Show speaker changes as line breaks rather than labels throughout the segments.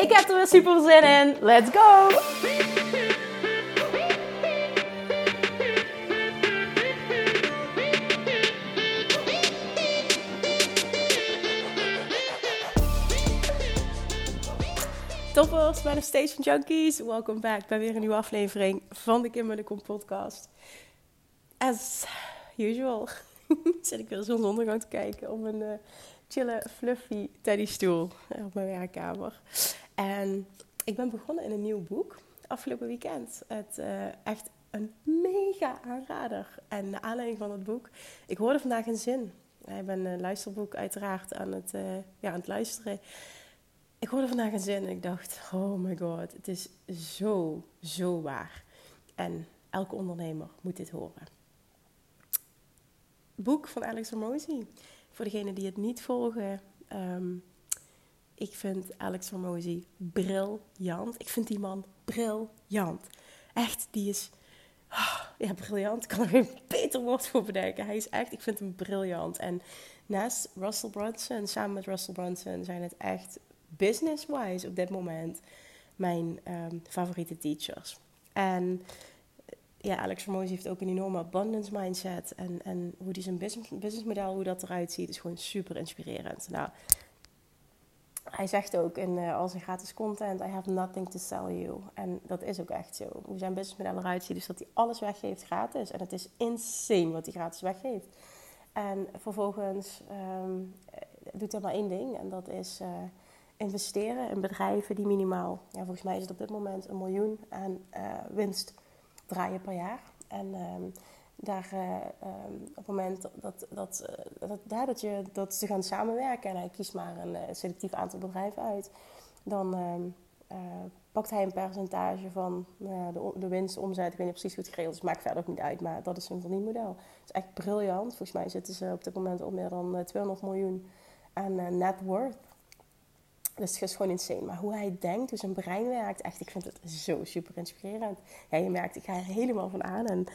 Ik heb er weer super zin in. Let's go! Toppers, Manifestation Junkies. Welkom back bij weer een nieuwe aflevering van de Kim Kom podcast. As usual zit ik weer zonsondergang te kijken op een uh, chille, fluffy teddystoel op mijn werkkamer. En ik ben begonnen in een nieuw boek afgelopen weekend. Het uh, echt een mega aanrader. En naar aanleiding van het boek, ik hoorde vandaag een zin. Ik ben een luisterboek uiteraard aan het, uh, ja, aan het luisteren. Ik hoorde vandaag een zin en ik dacht, oh my god, het is zo, zo waar. En elke ondernemer moet dit horen. Boek van Alex Hormozy. Voor degenen die het niet volgen, um, ik vind Alex Hormozy briljant. Ik vind die man briljant. Echt, die is oh, ja, briljant. Ik kan er geen beter woord voor bedenken. Hij is echt, ik vind hem briljant. En naast Russell Brunson, samen met Russell Brunson, zijn het echt business-wise op dit moment mijn um, favoriete teachers. En ja, Alex Hormozy heeft ook een enorme abundance mindset. En, en hoe die zijn business, businessmodel, hoe dat eruit ziet, is gewoon super inspirerend. Nou, hij zegt ook in uh, al zijn gratis content, I have nothing to sell you. En dat is ook echt zo. Hoe zijn businessmodel eruit ziet, is dat hij alles weggeeft gratis. En het is insane wat hij gratis weggeeft. En vervolgens um, doet hij maar één ding. En dat is uh, investeren in bedrijven die minimaal, ja, volgens mij is het op dit moment een miljoen aan winst draaien per jaar. En um, daar um, op het moment dat, dat, dat, uh, dat, je, dat ze gaan samenwerken en hij kiest maar een uh, selectief aantal bedrijven uit, dan um, pakt hij een percentage van nou de, de winst, omzet. Ik weet niet precies hoe het geregeld is, maakt verder ook niet uit, maar dat is een verdienmodel. Het is echt briljant. Volgens mij zitten ze op dit moment op meer dan 200 miljoen aan net worth. Dus het is gewoon insane. Maar hoe hij denkt, hoe zijn brein werkt, echt, ik vind het zo super inspirerend. Ja, je merkt, ik ga er helemaal van aan. En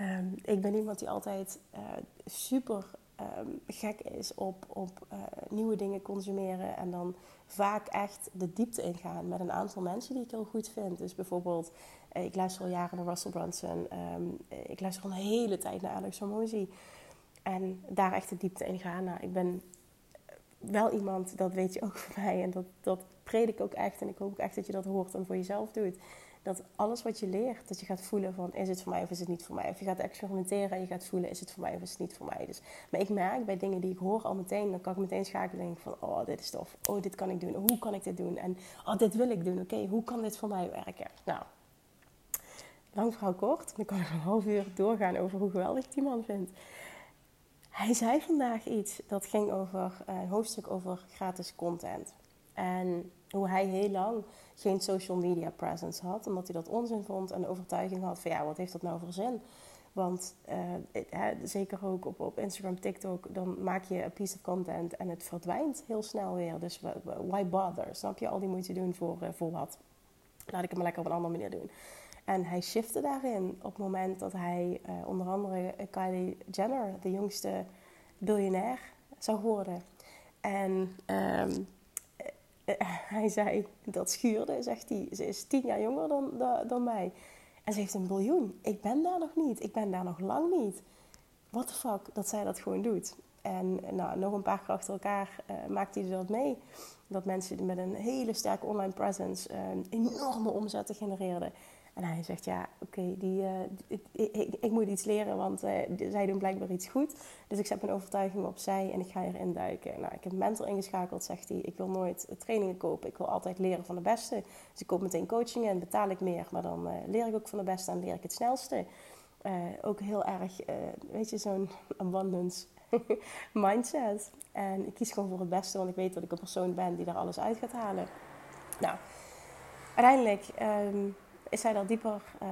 um, ik ben iemand die altijd uh, super um, gek is op, op uh, nieuwe dingen consumeren. En dan vaak echt de diepte ingaan met een aantal mensen die ik heel goed vind. Dus bijvoorbeeld, uh, ik luister al jaren naar Russell Brunson. Um, ik luister al een hele tijd naar Alex Hormozy. En daar echt de diepte in gaan. Nou, ik ben wel iemand, dat weet je ook van mij. En dat, dat predik ik ook echt. En ik hoop ook echt dat je dat hoort en voor jezelf doet. Dat alles wat je leert, dat je gaat voelen van is het voor mij of is het niet voor mij. Of je gaat experimenteren en je gaat voelen is het voor mij of is het niet voor mij. Dus, maar ik merk bij dingen die ik hoor al meteen, dan kan ik meteen schakelen en denk van oh dit is tof. Oh dit kan ik doen. Hoe kan ik dit doen? En oh dit wil ik doen. Oké, hoe kan dit voor mij werken? Nou, lang verhaal kort. Dan kan ik een half uur doorgaan over hoe geweldig die man vind. Hij zei vandaag iets dat ging over eh, een hoofdstuk over gratis content. En hoe hij heel lang geen social media presence had, omdat hij dat onzin vond en de overtuiging had van ja, wat heeft dat nou voor zin? Want uh, zeker ook op, op Instagram, TikTok, dan maak je een piece of content en het verdwijnt heel snel weer. Dus why bother? Snap je al die moeite doen voor, uh, voor wat? Laat ik het maar lekker op een andere manier doen. En hij shifte daarin op het moment dat hij uh, onder andere Kylie Jenner, de jongste biljonair, zou worden. En um, hij zei, dat schuurde, zegt hij. Ze is tien jaar jonger dan, dan, mij. En ze heeft een biljoen. Ik ben daar nog niet. Ik ben daar nog lang niet. What the fuck dat zij dat gewoon doet. En nou, nog een paar keer achter elkaar uh, maakte hij dat mee. Dat mensen met een hele sterke online presence uh, enorme omzetten genereerden. En hij zegt, ja, oké, okay, uh, ik, ik, ik, moet iets leren, want uh, zij doen blijkbaar iets goed. Dus ik zet mijn overtuiging opzij en ik ga erin duiken. Nou, ik heb een mentor ingeschakeld, zegt hij. Ik wil nooit trainingen kopen, ik wil altijd leren van de beste. Dus ik koop meteen coaching en betaal ik meer. Maar dan leer ik ook van de beste en leer ik het snelste. ook heel erg, weet je, zo'n abundance mindset. En ik kies gewoon voor het beste, want ik weet dat ik een persoon ben die daar alles uit gaat halen. Nou uiteindelijk ehm, is hij daar dieper uh,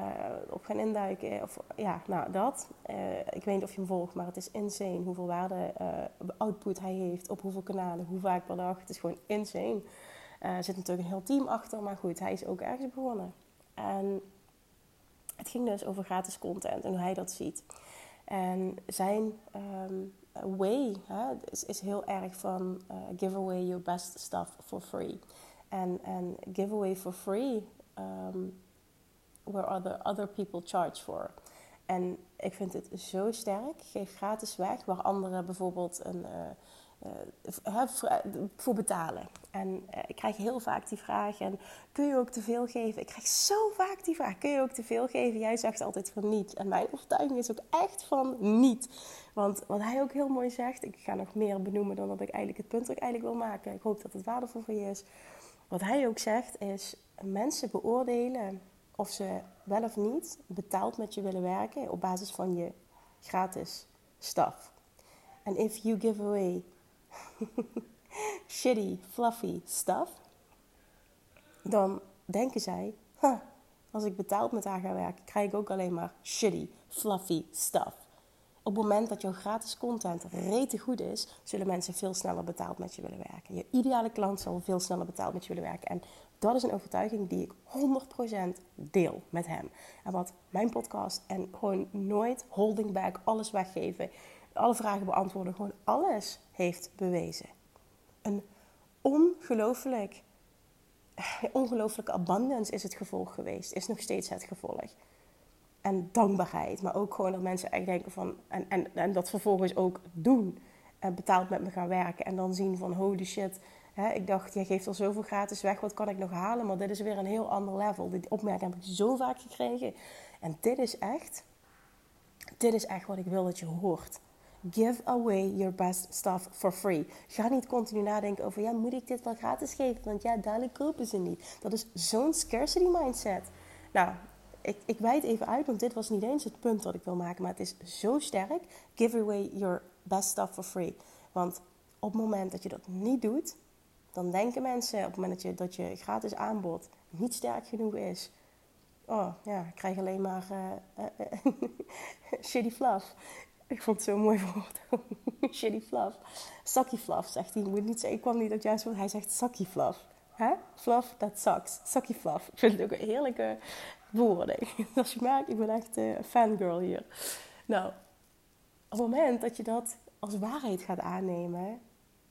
op gaan induiken. Of, ja, nou dat. Uh, ik weet niet of je hem volgt, maar het is insane hoeveel waarde, uh, output hij heeft. Op hoeveel kanalen, hoe vaak per dag. Het is gewoon insane. er zit natuurlijk een heel team achter, maar goed, hij is ook ergens begonnen. En het ging dus over gratis content en hoe hij dat ziet. En zijn um, way hè, is, is, heel erg van give away your best stuff for free. En, en give away for free um, where other, other people charge for. En ik vind het zo sterk. Geef gratis weg waar anderen bijvoorbeeld een, uh, voor betalen. En uh, ik krijg heel vaak die vraag: en, kun je ook te veel geven? Ik krijg zo vaak die vraag: kun je ook te veel geven? Jij zegt altijd van niet. En mijn overtuiging is ook echt van niet. Want wat hij ook heel mooi zegt, ik ga nog meer benoemen dan dat ik eigenlijk het punt ook eigenlijk wil maken. Ik hoop dat het waardevol voor je is. Wat hij ook zegt is: mensen beoordelen of ze wel of niet betaald met je willen werken op basis van je gratis stuff. En if you give away shitty, fluffy stuff, dan denken zij, huh, als ik betaald met haar ga werken, krijg ik ook alleen maar shitty, fluffy stuff. Op het moment dat jouw gratis content rete goed is, zullen mensen veel sneller betaald met je willen werken. Je ideale klant zal veel sneller betaald met je willen werken. En dat is een overtuiging die ik 100% deel met hem. En wat mijn podcast en gewoon nooit holding back, alles weggeven, alle vragen beantwoorden, gewoon alles heeft bewezen. Een ongelooflijk, ongelooflijke abundance is het gevolg geweest, is nog steeds het gevolg. En dankbaarheid, maar ook gewoon dat mensen echt denken van, en, en, en dat vervolgens ook doen. En betaald met me gaan werken en dan zien van holy shit, ik dacht, jij geeft al zoveel gratis weg, wat kan ik nog halen? Maar dit is weer een heel ander level. Die opmerking heb ik zo vaak gekregen. En dit is echt, dit is echt wat ik wil dat je hoort. Give away your best stuff for free. Ga niet continu nadenken over, ja, moet ik dit wel gratis geven? Want ja, dadelijk kopen ze niet. Dat is zo'n scarcity mindset. Nou, ik, ik wijd even uit, want dit was niet eens het punt dat ik wil maken. Maar het is zo sterk. Give away your best stuff for free. Want op het moment dat je dat niet doet, dan denken mensen op het moment dat je, dat je gratis aanbod niet sterk genoeg is. Oh ja, ik krijg alleen maar uh, uh, shitty fluff. Ik vond het zo mooi woord. shitty fluff. Sucky fluff, zegt hij. Ik kwam niet op juist woord. Hij zegt sucky fluff. Hè? Fluff, that sucks. Sucky fluff. Ik vind het ook een heerlijke woorden. Als je merkt, ik ben echt een fangirl hier. Nou, op het moment dat je dat als waarheid gaat aannemen,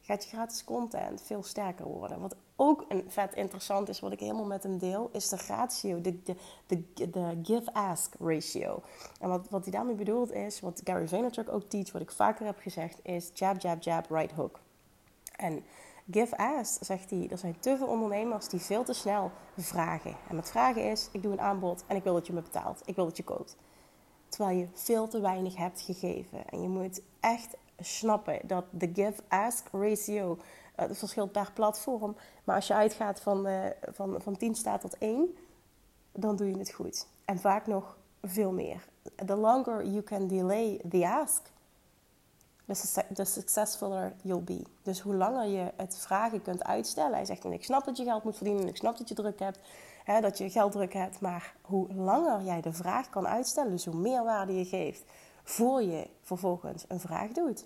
gaat je gratis content veel sterker worden. Wat ook een vet interessant is, wat ik helemaal met hem deel, is de ratio, de, de, de, give-ask ratio. En wat, wat hij daarmee bedoelt is, wat Gary Vaynerchuk ook teach, wat ik vaker heb gezegd, is jab, jab, jab, right hook. En give-ask, zegt hij, er zijn te veel ondernemers die veel te snel vragen. En met vragen is, ik doe een aanbod en ik wil dat je me betaalt. Ik wil dat je koopt. Terwijl je veel te weinig hebt gegeven. En je moet echt snappen dat de give-ask ratio, uh, dat verschilt per platform, maar als je uitgaat van, uh, van, van 10 staat tot 1, dan doe je het goed. En vaak nog veel meer. The longer you can delay the ask, the successfuler you'll be. Dus hoe langer je het vragen kunt uitstellen. Hij zegt, ik snap dat je geld moet verdienen, ik snap dat je druk hebt, dat je gelddruk hebt. Maar hoe langer jij de vraag kan uitstellen, dus hoe meer waarde je geeft, voor je vervolgens een vraag doet.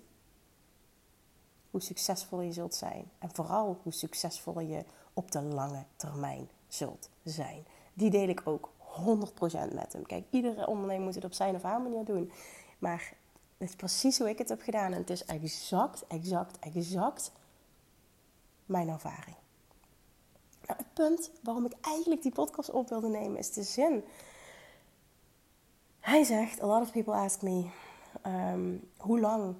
Hoe succesvol je zult zijn. En vooral hoe succesvol je op de lange termijn zult zijn. Die deel ik ook 100% met hem. Kijk, iedere ondernemer moet het op zijn of haar manier doen. Maar het is precies hoe ik het heb gedaan. En het is exact, exact, exact mijn ervaring. Nou, het punt waarom ik eigenlijk die podcast op wilde nemen is de zin. Hij zegt, a lot of people ask me, um, hoe lang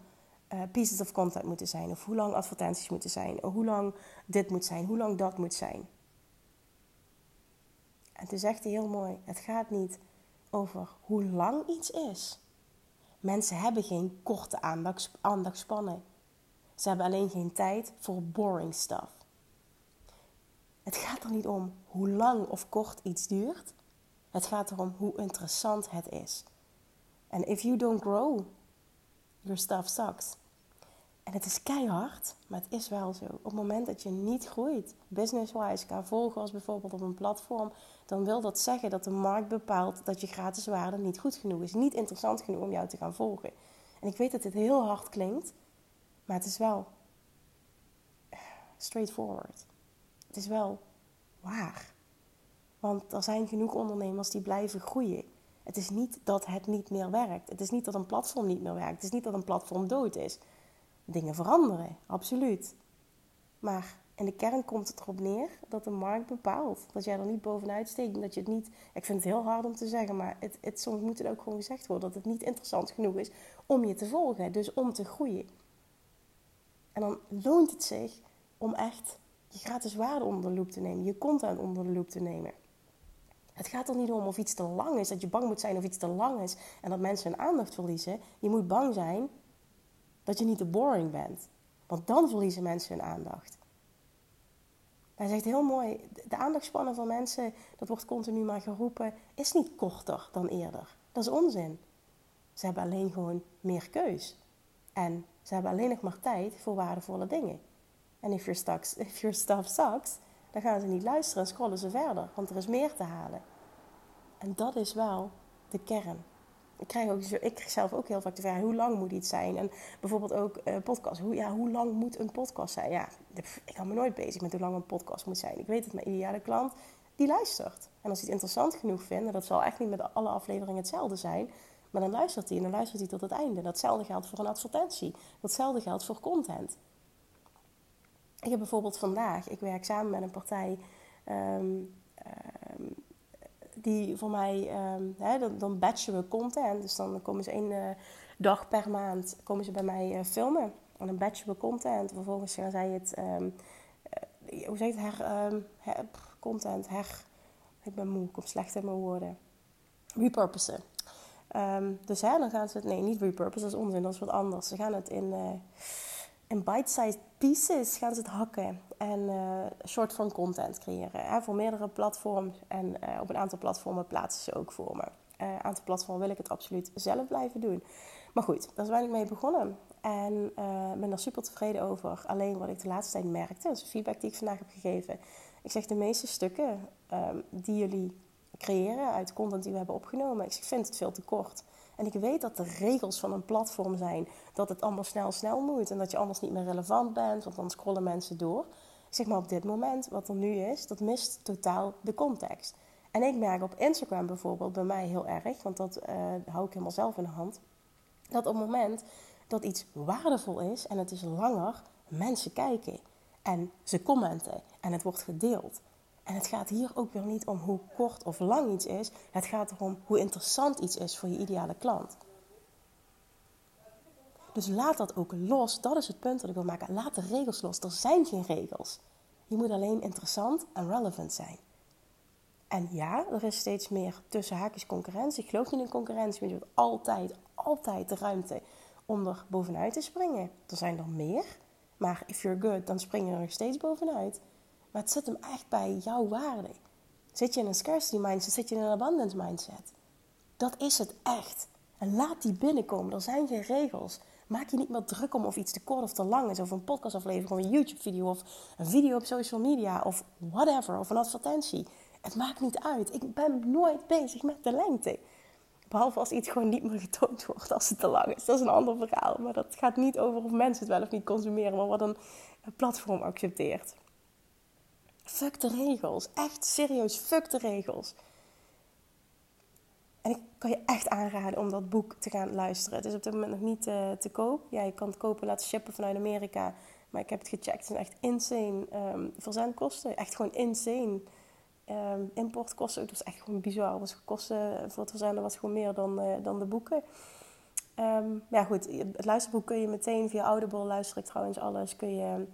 uh, pieces of content moeten zijn, of hoe lang advertenties moeten zijn, of hoe lang dit moet zijn, hoe lang dat moet zijn. En toen zegt hij heel mooi: het gaat niet over hoe lang iets is. Mensen hebben geen korte aandachtspannen. Ze hebben alleen geen tijd voor boring stuff. Het gaat er niet om hoe lang of kort iets duurt. Het gaat erom hoe interessant het is. En if you don't grow, your stuff sucks. En het is keihard, maar het is wel zo. Op het moment dat je niet groeit, business-wise, qua volgers bijvoorbeeld op een platform, dan wil dat zeggen dat de markt bepaalt dat je gratis waarde niet goed genoeg is. Niet interessant genoeg om jou te gaan volgen. En ik weet dat dit heel hard klinkt, maar het is wel straightforward. Het is wel waar. Want er zijn genoeg ondernemers die blijven groeien. Het is niet dat het niet meer werkt. Het is niet dat een platform niet meer werkt. Het is niet dat een platform dood is. Dingen veranderen, absoluut. Maar in de kern komt het erop neer dat de markt bepaalt. Dat jij er niet bovenuit steekt. Dat je het niet. Ik vind het heel hard om te zeggen, maar het, het, soms moet het ook gewoon gezegd worden dat het niet interessant genoeg is om je te volgen. Dus om te groeien. En dan loont het zich om echt je gratis waarde onder de loep te nemen, je content onder de loep te nemen. Het gaat er niet om of iets te lang is, dat je bang moet zijn of iets te lang is en dat mensen hun aandacht verliezen. Je moet bang zijn dat je niet te boring bent, want dan verliezen mensen hun aandacht. Hij zegt heel mooi, de aandachtspannen van mensen, dat wordt continu maar geroepen, is niet korter dan eerder. Dat is onzin. Ze hebben alleen gewoon meer keus. En ze hebben alleen nog maar tijd voor waardevolle dingen. En if if your stuff sucks, dan gaan ze niet luisteren en scrollen ze verder, want er is meer te halen. En dat is wel de kern. Ik krijg, ook, ik krijg zelf ook heel vaak de vraag: hoe lang moet iets zijn? En bijvoorbeeld ook uh, podcast. Hoe, ja, hoe lang moet een podcast zijn? Ja, ik hou me nooit bezig met hoe lang een podcast moet zijn. Ik weet dat mijn ideale klant die luistert. En als hij het interessant genoeg vindt, en dat zal echt niet met alle afleveringen hetzelfde zijn, maar dan luistert hij en dan luistert hij tot het einde. Datzelfde geldt voor een advertentie. Datzelfde geldt voor content. Ik heb bijvoorbeeld vandaag, ik werk samen met een partij um, um, die voor mij, um, hè, dan, dan batchen we content. Dus dan komen ze één uh, dag per maand komen ze bij mij uh, filmen. En dan batchen we content. Vervolgens gaan zij het, uh, hoe zeg je het, her, her, content, her, ik ben moe, ik kom slecht in mijn woorden. Repurposen. dus hè, dan gaan ze het, nee, niet repurpose, dat is onzin, dat is wat anders. Ze gaan het in in bite-sized pieces gaan ze het hakken en uh, short form content creëren. Hè, voor meerdere platforms en uh, op een aantal platformen plaatsen ze ook voor me. Uh, een aantal platformen wil ik het absoluut zelf blijven doen. Maar goed, daar ben ik mee begonnen. En ben daar super tevreden over. Alleen wat ik de laatste tijd merkte, dat is de feedback die ik vandaag heb gegeven. Ik zeg de meeste stukken um, die jullie creëren uit content die we hebben opgenomen, ik vind het veel te kort. En ik weet dat de regels van een platform zijn dat het allemaal snel, snel moet. En dat je anders niet meer relevant bent, want dan scrollen mensen door. Zeg maar op dit moment, wat er nu is, dat mist totaal de context. En ik merk op Instagram bijvoorbeeld bij mij heel erg, want dat uh, hou ik helemaal zelf in de hand. Dat op het moment dat iets waardevol is en het is langer, mensen kijken en ze commenten en het wordt gedeeld. En het gaat hier ook weer niet om hoe kort of lang iets is. Het gaat erom hoe interessant iets is voor je ideale klant. Dus laat dat ook los. Dat is het punt dat ik wil maken. Laat de regels los. Er zijn geen regels. Je moet alleen interessant en relevant zijn. En ja, er is steeds meer tussen haakjes concurrentie. Ik geloof niet in concurrentie, want je hebt altijd, altijd de ruimte om er bovenuit te springen. Er zijn er meer, maar if you're good, dan spring je er nog steeds bovenuit. Maar het zit hem echt bij jouw waarde. Zit je in een scarcity mindset, zit je in een abundance mindset. Dat is het echt. En laat die binnenkomen. Er zijn geen regels. Maak je niet meer druk om of iets te kort of te lang is. Of een podcastaflevering, of een YouTube-video, of een video op social media, of whatever, of een advertentie. Het maakt niet uit. Ik ben nooit bezig met de lengte. Behalve als iets gewoon niet meer getoond wordt als het te lang is. Dat is een ander verhaal. Maar dat gaat niet over of mensen het wel of niet consumeren, maar wat een platform accepteert. Fuck de regels. Echt serieus, fuck de regels. En ik kan je echt aanraden om dat boek te gaan luisteren. Het is op dit moment nog niet uh, te koop. Ja, je kan het kopen laten shippen vanuit Amerika. Maar ik heb het gecheckt. Het zijn echt insane um, verzendkosten. Echt gewoon insane. Um, importkosten. Het was echt gewoon bizar. Het was kosten voor het verzenden was gewoon meer dan, uh, dan de boeken. Um, ja goed, het luisterboek kun je meteen via Audible, luister ik trouwens alles, kun je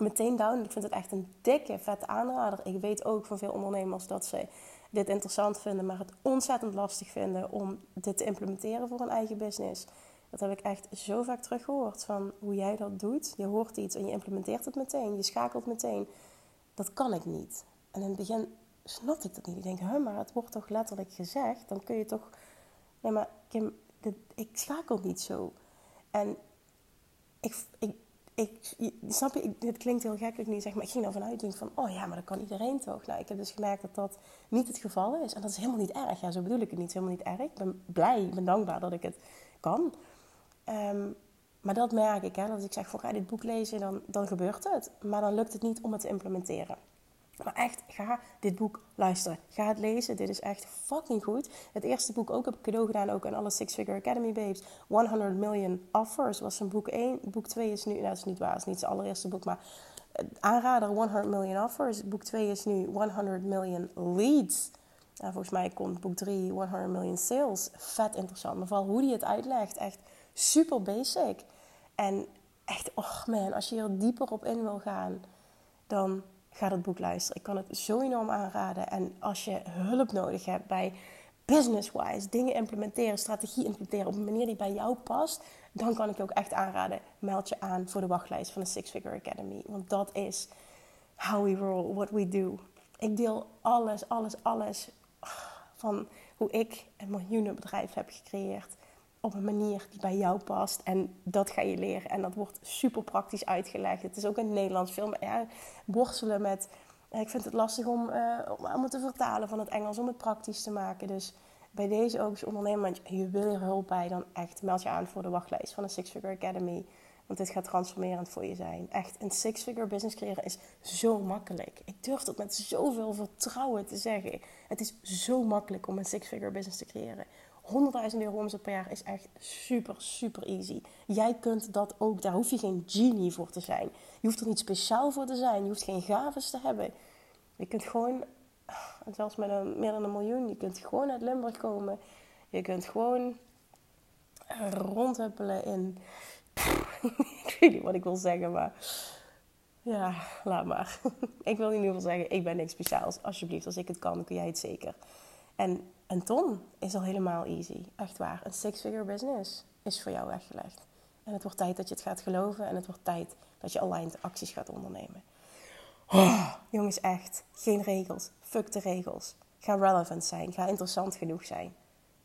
meteen down. Ik vind het echt een dikke, vette aanrader. Ik weet ook van veel ondernemers dat ze dit interessant vinden, maar het ontzettend lastig vinden om dit te implementeren voor een eigen business. Dat heb ik echt zo vaak teruggehoord van hoe jij dat doet. Je hoort iets en je implementeert het meteen. Je schakelt meteen. Dat kan ik niet. En in het begin snapte ik dat niet. Ik denk, huh, maar het wordt toch letterlijk gezegd. Dan kun je toch... Nee, maar ik schakel niet zo. En ik, ik, ik, snap je, dit klinkt heel gek nu zeg, maar ik ging ervan uit, denk van, oh ja, maar dat kan iedereen toch? Nou, ik heb dus gemerkt dat dat niet het geval is. En dat is helemaal niet erg. Ja, zo bedoel ik het niet. helemaal niet erg. Ik ben blij, ik ben dankbaar dat ik het kan. Ehm, maar dat merk ik, hè, dat als ik zeg ga dit boek lezen, dan, dan gebeurt het. Maar dan lukt het niet om het te implementeren. Maar echt, ga dit boek luisteren. Ga het lezen. Dit is echt fucking goed. Het eerste boek ook heb ik cadeau gedaan, ook aan alle Six Figure Academy Babes. 100 Million Offers was een boek 1. Boek 2 is nu, nou dat is niet waar, het is niet het allereerste boek, maar aanrader 100 Million Offers. Boek 2 is nu 100 Million Leads. Nou, volgens mij komt boek 3 100 Million Sales. Vet interessant. Maar vooral hoe hij het uitlegt, echt super basic. En echt, oh man, als je hier dieper op in wil gaan, dan ga dat boek luisteren. Ik kan het zo enorm aanraden. En als je hulp nodig hebt bij business-wise, dingen implementeren, strategie implementeren op een manier die bij jou past, dan kan ik je ook echt aanraden, meld je aan voor de wachtlijst van de Six Figure Academy. Want dat is how we roll, what we do. Ik deel alles, alles, alles van hoe ik een miljoenenbedrijf heb gecreëerd op een manier die bij jou past. En dat ga je leren. En dat wordt super praktisch uitgelegd. Het is ook een Nederlands film. Ja, worstelen met. Ik vind het lastig om, uh, om het te vertalen van het Engels, om het praktisch te maken. Dus bij deze ook als ondernemer, want je wil er hulp bij, dan echt meld je aan voor de wachtlijst van de Six Figure Academy. Want dit gaat transformerend voor je zijn. Echt, een six-figure business creëren is zo makkelijk. Ik durf dat met zoveel vertrouwen te zeggen. Het is zo makkelijk om een six-figure business te creëren. 100.000 euro omzet per jaar is echt super, super easy. Jij kunt dat ook. Daar hoef je geen genie voor te zijn. Je hoeft er niet speciaal voor te zijn. Je hoeft geen gaves te hebben. Je kunt gewoon, zelfs met een, meer dan een miljoen, je kunt gewoon uit Limburg komen. Je kunt gewoon rondhuppelen in. ik weet niet wat ik wil zeggen, maar. Ja, laat maar. ik wil in ieder geval zeggen, ik ben niks speciaals. Alsjeblieft, als ik het kan, kun jij het zeker. En een ton is al helemaal easy. Echt waar. Een six-figure business is voor jou weggelegd. En het wordt tijd dat je het gaat geloven. En het wordt tijd dat je aligned acties gaat ondernemen. Oh, jongens, echt. Geen regels. Fuck de regels. Ga relevant zijn. Ga interessant genoeg zijn.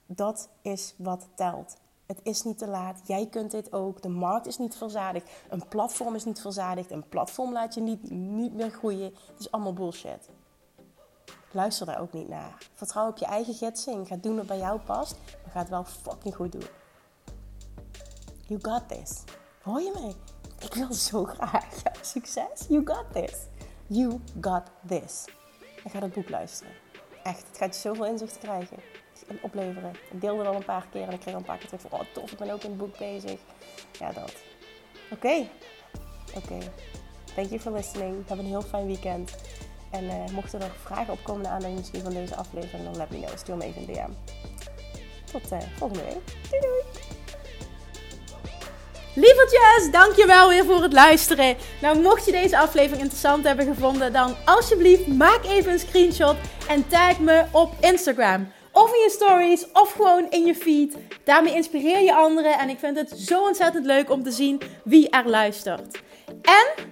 Dat is wat telt. Het is niet te laat. Jij kunt dit ook. De markt is niet verzadigd. Een platform is niet verzadigd. Een platform laat je niet, niet meer groeien. Het is allemaal bullshit. Luister daar ook niet naar. Vertrouw op je eigen gidsing. Ga doen wat bij jou past. Maar ga het wel fucking goed doen. You got this. Hoor je mij? Ik wil zo graag. Succes. You got this. You got this. En ga dat boek luisteren. Echt, het gaat je zoveel inzicht krijgen. En opleveren. Ik deelde al een paar keer en ik kreeg al een paar keer terug van... Oh, tof, ik ben ook in het boek bezig. Ja, dat. Oké. Oké. Thank you for listening. Heb een heel fijn weekend. En uh, mochten er vragen opkomen naar aanleiding van deze aflevering, dan let me know. Stuur me even een DM. Tot uh, volgende week. Doei doei!
Lievertjes, dankjewel weer voor het luisteren. Nou, mocht je deze aflevering interessant hebben gevonden, dan alsjeblieft maak even een screenshot en tag me op Instagram. Of in je stories, of gewoon in je feed. Daarmee inspireer je anderen en ik vind het zo ontzettend leuk om te zien wie er luistert. En